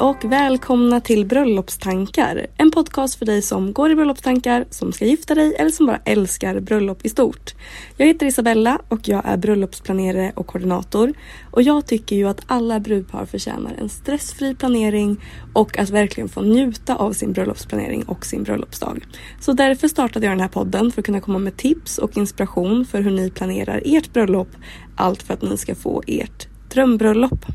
Och välkomna till Bröllopstankar. En podcast för dig som går i bröllopstankar, som ska gifta dig eller som bara älskar bröllop i stort. Jag heter Isabella och jag är bröllopsplanerare och koordinator. Och jag tycker ju att alla brudpar förtjänar en stressfri planering och att verkligen få njuta av sin bröllopsplanering och sin bröllopsdag. Så därför startade jag den här podden för att kunna komma med tips och inspiration för hur ni planerar ert bröllop. Allt för att ni ska få ert drömbröllop.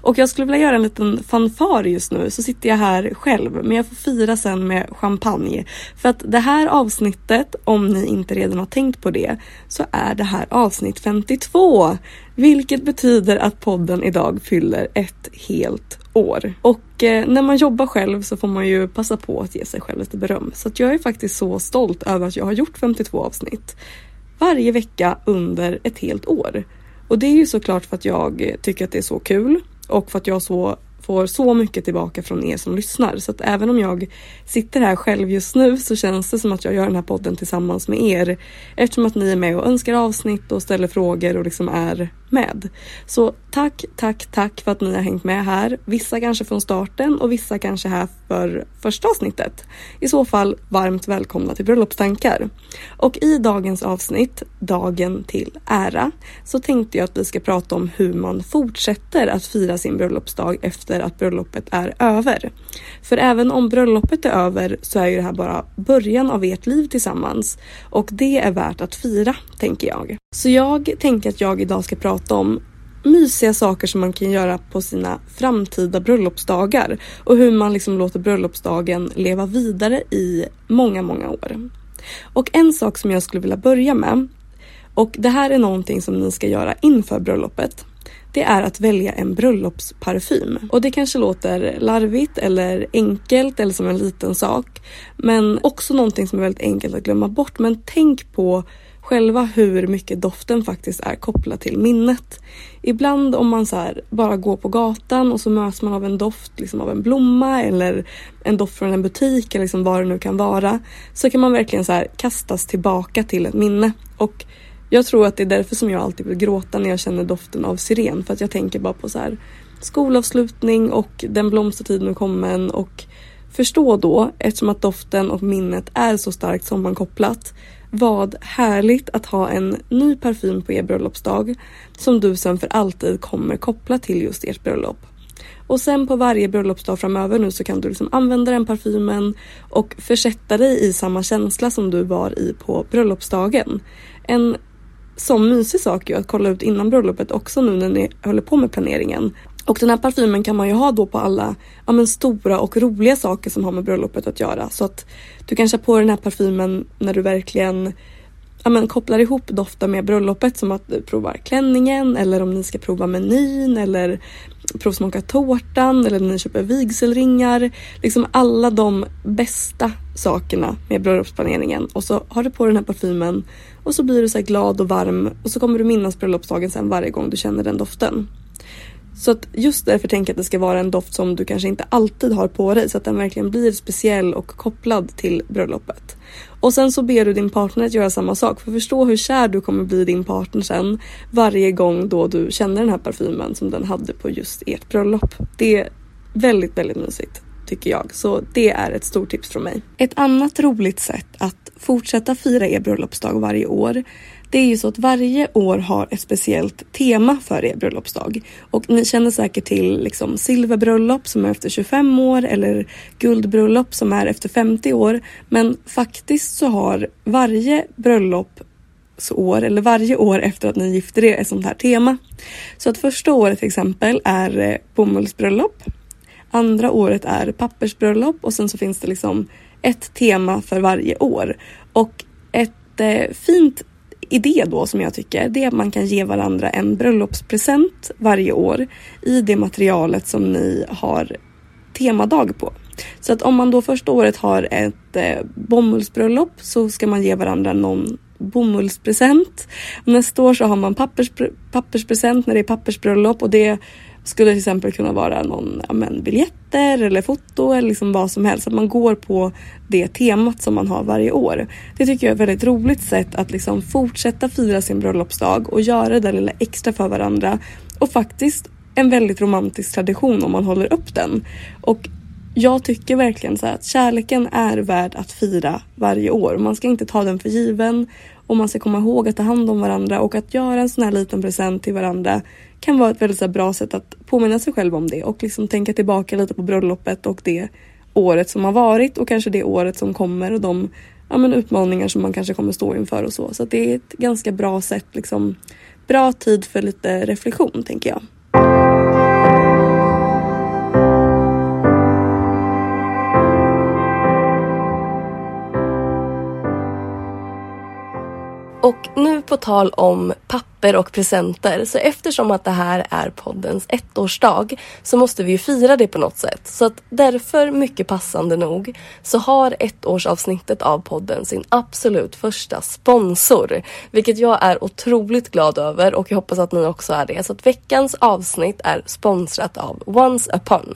Och jag skulle vilja göra en liten fanfar just nu så sitter jag här själv men jag får fira sen med champagne. För att det här avsnittet, om ni inte redan har tänkt på det, så är det här avsnitt 52. Vilket betyder att podden idag fyller ett helt år. Och eh, när man jobbar själv så får man ju passa på att ge sig själv lite beröm. Så att jag är faktiskt så stolt över att jag har gjort 52 avsnitt. Varje vecka under ett helt år. Och det är ju såklart för att jag tycker att det är så kul och för att jag så får så mycket tillbaka från er som lyssnar. Så att även om jag sitter här själv just nu så känns det som att jag gör den här podden tillsammans med er. Eftersom att ni är med och önskar avsnitt och ställer frågor och liksom är med. Så tack, tack, tack för att ni har hängt med här. Vissa kanske från starten och vissa kanske här för första avsnittet. I så fall varmt välkomna till Bröllopstankar. Och i dagens avsnitt, Dagen till ära, så tänkte jag att vi ska prata om hur man fortsätter att fira sin bröllopsdag efter att bröllopet är över. För även om bröllopet är över så är ju det här bara början av ert liv tillsammans och det är värt att fira, tänker jag. Så jag tänker att jag idag ska prata om mysiga saker som man kan göra på sina framtida bröllopsdagar och hur man liksom låter bröllopsdagen leva vidare i många, många år. Och en sak som jag skulle vilja börja med och det här är någonting som ni ska göra inför bröllopet. Det är att välja en bröllopsparfym. Och det kanske låter larvigt eller enkelt eller som en liten sak. Men också någonting som är väldigt enkelt att glömma bort. Men tänk på själva hur mycket doften faktiskt är kopplad till minnet. Ibland om man så bara går på gatan och så möts man av en doft liksom av en blomma eller en doft från en butik eller liksom vad det nu kan vara så kan man verkligen så kastas tillbaka till ett minne. Och jag tror att det är därför som jag alltid vill gråta när jag känner doften av syren för att jag tänker bara på så här skolavslutning och den blomstertid nu kommen och förstå då eftersom att doften och minnet är så starkt sammankopplat vad härligt att ha en ny parfym på er bröllopsdag som du sen för alltid kommer koppla till just ert bröllop. Och sen på varje bröllopsdag framöver nu så kan du liksom använda den parfymen och försätta dig i samma känsla som du var i på bröllopsdagen. En sån mysig sak ju att kolla ut innan bröllopet också nu när ni håller på med planeringen. Och den här parfymen kan man ju ha då på alla ja, men stora och roliga saker som har med bröllopet att göra. Så att du kanske har på den här parfymen när du verkligen ja, men, kopplar ihop doften med bröllopet som att du provar klänningen eller om ni ska prova menyn eller provsmaka tårtan eller ni köper vigselringar. Liksom alla de bästa sakerna med bröllopsplaneringen och så har du på den här parfymen och så blir du så glad och varm och så kommer du minnas bröllopsdagen sen varje gång du känner den doften. Så att just därför tänker jag att det ska vara en doft som du kanske inte alltid har på dig så att den verkligen blir speciell och kopplad till bröllopet. Och sen så ber du din partner att göra samma sak för att förstå hur kär du kommer bli din partner sen varje gång då du känner den här parfymen som den hade på just ert bröllop. Det är väldigt, väldigt mysigt tycker jag. Så det är ett stort tips från mig. Ett annat roligt sätt att fortsätta fira er bröllopsdag varje år det är ju så att varje år har ett speciellt tema för er bröllopsdag. Och ni känner säkert till liksom silverbröllop som är efter 25 år eller guldbröllop som är efter 50 år. Men faktiskt så har varje bröllopsår eller varje år efter att ni gifter er ett sånt här tema. Så att första året till exempel är eh, bomullsbröllop. Andra året är pappersbröllop och sen så finns det liksom ett tema för varje år. Och ett eh, fint idé då som jag tycker, det är att man kan ge varandra en bröllopspresent varje år i det materialet som ni har temadag på. Så att om man då första året har ett eh, bomullsbröllop så ska man ge varandra någon bomullspresent. Nästa år så har man pappers, papperspresent när det är pappersbröllop och det skulle till exempel kunna vara någon ja, men, biljetter eller foto eller liksom vad som helst. Att man går på det temat som man har varje år. Det tycker jag är ett väldigt roligt sätt att liksom fortsätta fira sin bröllopsdag och göra det där lilla extra för varandra. Och faktiskt en väldigt romantisk tradition om man håller upp den. Och jag tycker verkligen så att kärleken är värd att fira varje år. Man ska inte ta den för given och man ska komma ihåg att ta hand om varandra och att göra en sån här liten present till varandra kan vara ett väldigt så bra sätt att påminna sig själv om det och liksom tänka tillbaka lite på bröllopet och det året som har varit och kanske det året som kommer och de ja, men utmaningar som man kanske kommer stå inför och så. Så det är ett ganska bra sätt, liksom bra tid för lite reflektion tänker jag. Och nu på tal om papper och presenter, så eftersom att det här är poddens ettårsdag så måste vi ju fira det på något sätt. Så att därför, mycket passande nog, så har ettårsavsnittet av podden sin absolut första sponsor. Vilket jag är otroligt glad över och jag hoppas att ni också är det. Så att veckans avsnitt är sponsrat av Once Upon.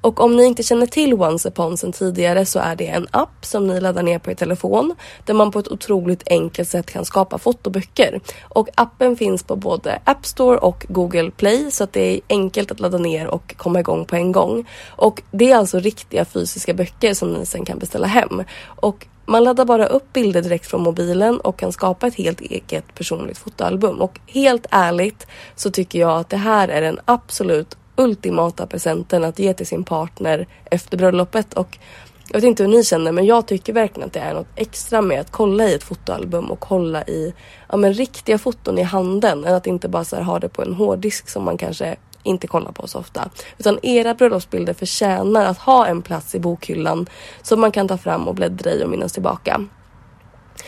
Och om ni inte känner till Once Upon sedan tidigare så är det en app som ni laddar ner på er telefon där man på ett otroligt enkelt sätt kan skapa fotoböcker. Och appen finns finns på både App Store och Google Play så att det är enkelt att ladda ner och komma igång på en gång. Och det är alltså riktiga fysiska böcker som ni sen kan beställa hem. Och man laddar bara upp bilder direkt från mobilen och kan skapa ett helt eget personligt fotoalbum. Och helt ärligt så tycker jag att det här är den absolut ultimata presenten att ge till sin partner efter bröllopet. Och jag vet inte hur ni känner men jag tycker verkligen att det är något extra med att kolla i ett fotoalbum och kolla i ja, men riktiga foton i handen än att inte bara så ha det på en hårddisk som man kanske inte kollar på så ofta. Utan era bröllopsbilder förtjänar att ha en plats i bokhyllan som man kan ta fram och bläddra i och minnas tillbaka.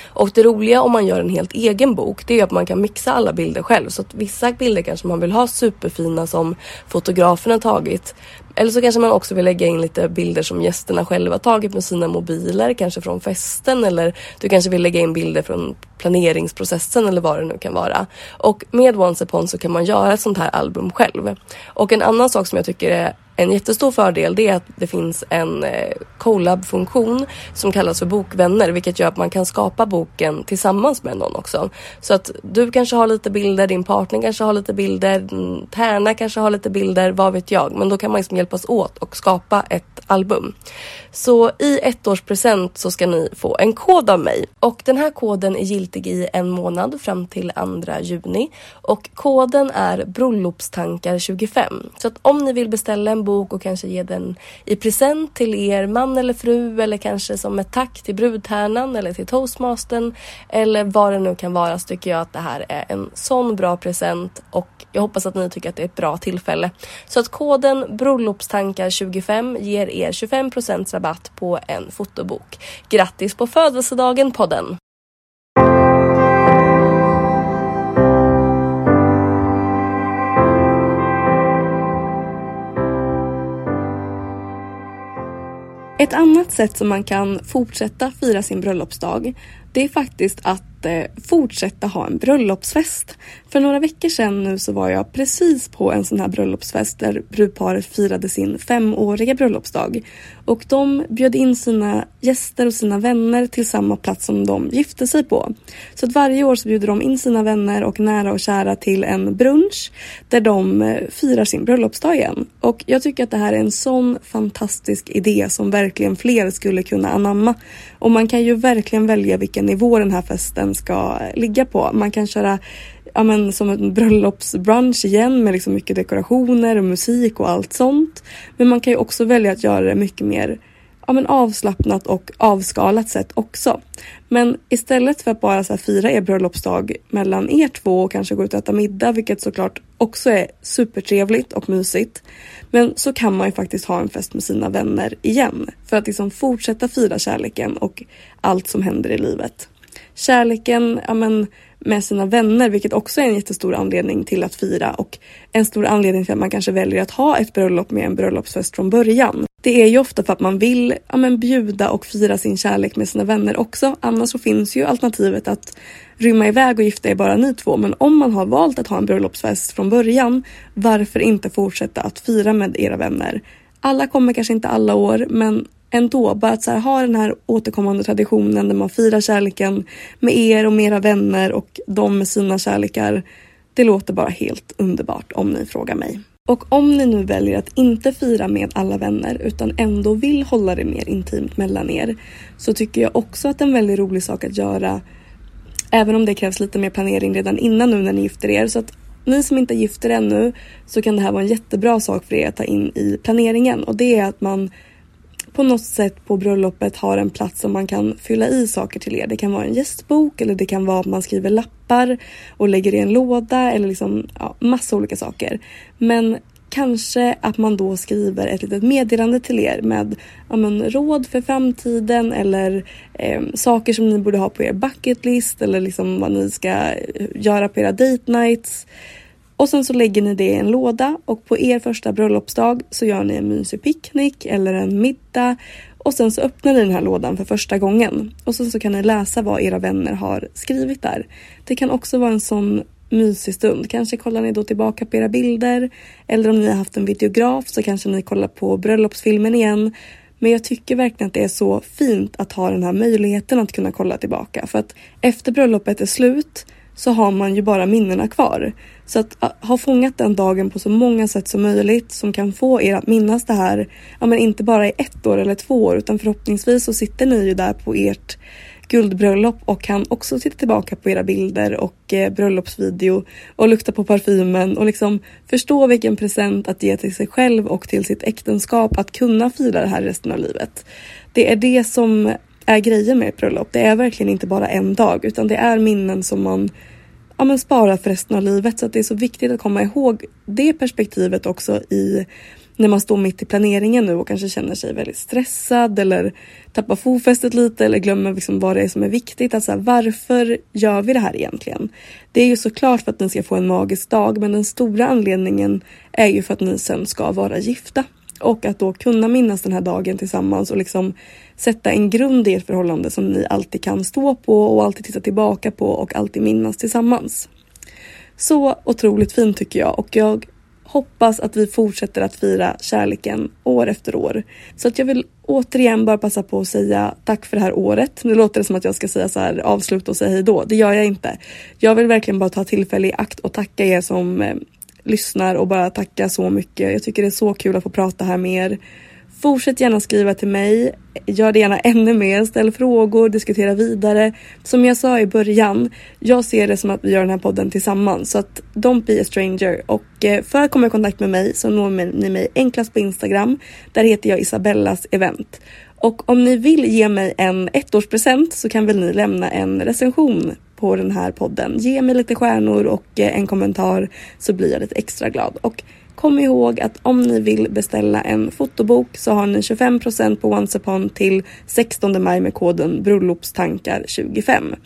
Och det roliga om man gör en helt egen bok det är att man kan mixa alla bilder själv. Så att vissa bilder kanske man vill ha superfina som fotografen har tagit. Eller så kanske man också vill lägga in lite bilder som gästerna själva tagit med sina mobiler, kanske från festen eller du kanske vill lägga in bilder från planeringsprocessen eller vad det nu kan vara. Och med Once Upon så kan man göra ett sånt här album själv. Och en annan sak som jag tycker är en jättestor fördel det är att det finns en eh, collab-funktion som kallas för bokvänner vilket gör att man kan skapa boken tillsammans med någon också. Så att du kanske har lite bilder, din partner kanske har lite bilder, Tärna kanske har lite bilder, vad vet jag. Men då kan man liksom hjälpas åt och skapa ett album. Så i ettårspresent så ska ni få en kod av mig och den här koden är giltig i en månad fram till 2 juni och koden är bröllopstankar25. Så att om ni vill beställa en bok och kanske ge den i present till er man eller fru eller kanske som ett tack till brudtärnan eller till toastmastern eller vad det nu kan vara så tycker jag att det här är en sån bra present och jag hoppas att ni tycker att det är ett bra tillfälle. Så att koden bröllopstankar25 ger er 25% rabatt rabatt på en fotobok. Grattis på födelsedagen podden! Ett annat sätt som man kan fortsätta fira sin bröllopsdag det är faktiskt att fortsätta ha en bröllopsfest. För några veckor sedan nu så var jag precis på en sån här bröllopsfest där brudparet firade sin femåriga bröllopsdag. Och de bjöd in sina gäster och sina vänner till samma plats som de gifte sig på. Så att varje år så bjuder de in sina vänner och nära och kära till en brunch där de eh, firar sin bröllopsdag igen. Och jag tycker att det här är en sån fantastisk idé som verkligen fler skulle kunna anamma. Och man kan ju verkligen välja vilken nivå den här festen ska ligga på. Man kan köra ja, men, som en bröllopsbrunch igen med liksom mycket dekorationer och musik och allt sånt. Men man kan ju också välja att göra det mycket mer ja, men avslappnat och avskalat sätt också. Men istället för att bara så fira er bröllopsdag mellan er två och kanske gå ut och äta middag, vilket såklart också är supertrevligt och mysigt. Men så kan man ju faktiskt ha en fest med sina vänner igen för att liksom fortsätta fira kärleken och allt som händer i livet. Kärleken, ja men med sina vänner, vilket också är en jättestor anledning till att fira och en stor anledning till att man kanske väljer att ha ett bröllop med en bröllopsfest från början. Det är ju ofta för att man vill ja, men, bjuda och fira sin kärlek med sina vänner också. Annars så finns ju alternativet att rymma iväg och gifta er bara ni två. Men om man har valt att ha en bröllopsfest från början, varför inte fortsätta att fira med era vänner? Alla kommer kanske inte alla år, men ändå. Bara att så här, ha den här återkommande traditionen där man firar kärleken med er och med era vänner och de med sina kärlekar. Det låter bara helt underbart om ni frågar mig. Och om ni nu väljer att inte fira med alla vänner utan ändå vill hålla det mer intimt mellan er så tycker jag också att en väldigt rolig sak att göra även om det krävs lite mer planering redan innan nu när ni gifter er. Så att ni som inte gifter ännu så kan det här vara en jättebra sak för er att ta in i planeringen och det är att man på något sätt på bröllopet har en plats som man kan fylla i saker till er. Det kan vara en gästbok eller det kan vara att man skriver lappar och lägger i en låda eller liksom ja, massa olika saker. Men kanske att man då skriver ett litet meddelande till er med ja, men, råd för framtiden eller eh, saker som ni borde ha på er bucketlist eller liksom vad ni ska eh, göra på era date nights. Och sen så lägger ni det i en låda och på er första bröllopsdag så gör ni en mysig picknick eller en middag och sen så öppnar ni den här lådan för första gången och sen så kan ni läsa vad era vänner har skrivit där. Det kan också vara en sån mysig stund. Kanske kollar ni då tillbaka på era bilder eller om ni har haft en videograf så kanske ni kollar på bröllopsfilmen igen. Men jag tycker verkligen att det är så fint att ha den här möjligheten att kunna kolla tillbaka för att efter bröllopet är slut så har man ju bara minnena kvar. Så att ha fångat den dagen på så många sätt som möjligt som kan få er att minnas det här, ja men inte bara i ett år eller två år utan förhoppningsvis så sitter ni ju där på ert guldbröllop och kan också titta tillbaka på era bilder och eh, bröllopsvideo och lukta på parfymen och liksom förstå vilken present att ge till sig själv och till sitt äktenskap att kunna fira det här resten av livet. Det är det som är grejen med ett bröllop. Det är verkligen inte bara en dag utan det är minnen som man ja, men sparar för resten av livet. Så att det är så viktigt att komma ihåg det perspektivet också i när man står mitt i planeringen nu och kanske känner sig väldigt stressad eller tappar fotfästet lite eller glömmer liksom vad det är som är viktigt. Alltså varför gör vi det här egentligen? Det är ju såklart för att ni ska få en magisk dag men den stora anledningen är ju för att ni sen ska vara gifta. Och att då kunna minnas den här dagen tillsammans och liksom sätta en grund i ert förhållande som ni alltid kan stå på och alltid titta tillbaka på och alltid minnas tillsammans. Så otroligt fint tycker jag och jag hoppas att vi fortsätter att fira kärleken år efter år. Så att jag vill återigen bara passa på att säga tack för det här året. Nu låter det som att jag ska säga så här avsluta och säga hej då. Det gör jag inte. Jag vill verkligen bara ta tillfälle i akt och tacka er som eh, lyssnar och bara tacka så mycket. Jag tycker det är så kul att få prata här med er. Fortsätt gärna skriva till mig. Gör det gärna ännu mer. Ställ frågor, diskutera vidare. Som jag sa i början, jag ser det som att vi gör den här podden tillsammans. Så att don't be a stranger. Och eh, för att komma i kontakt med mig så når ni mig enklast på Instagram. Där heter jag Isabellas event. Och om ni vill ge mig en ettårspresent så kan väl ni lämna en recension på den här podden. Ge mig lite stjärnor och eh, en kommentar så blir jag lite extra glad. Och kom ihåg att om ni vill beställa en fotobok så har ni 25% på Once upon till 16 maj med koden bröllopstankar25.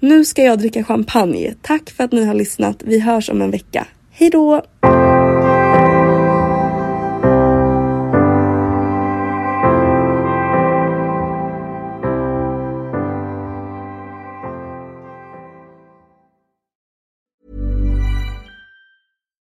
Nu ska jag dricka champagne. Tack för att ni har lyssnat. Vi hörs om en vecka. Hej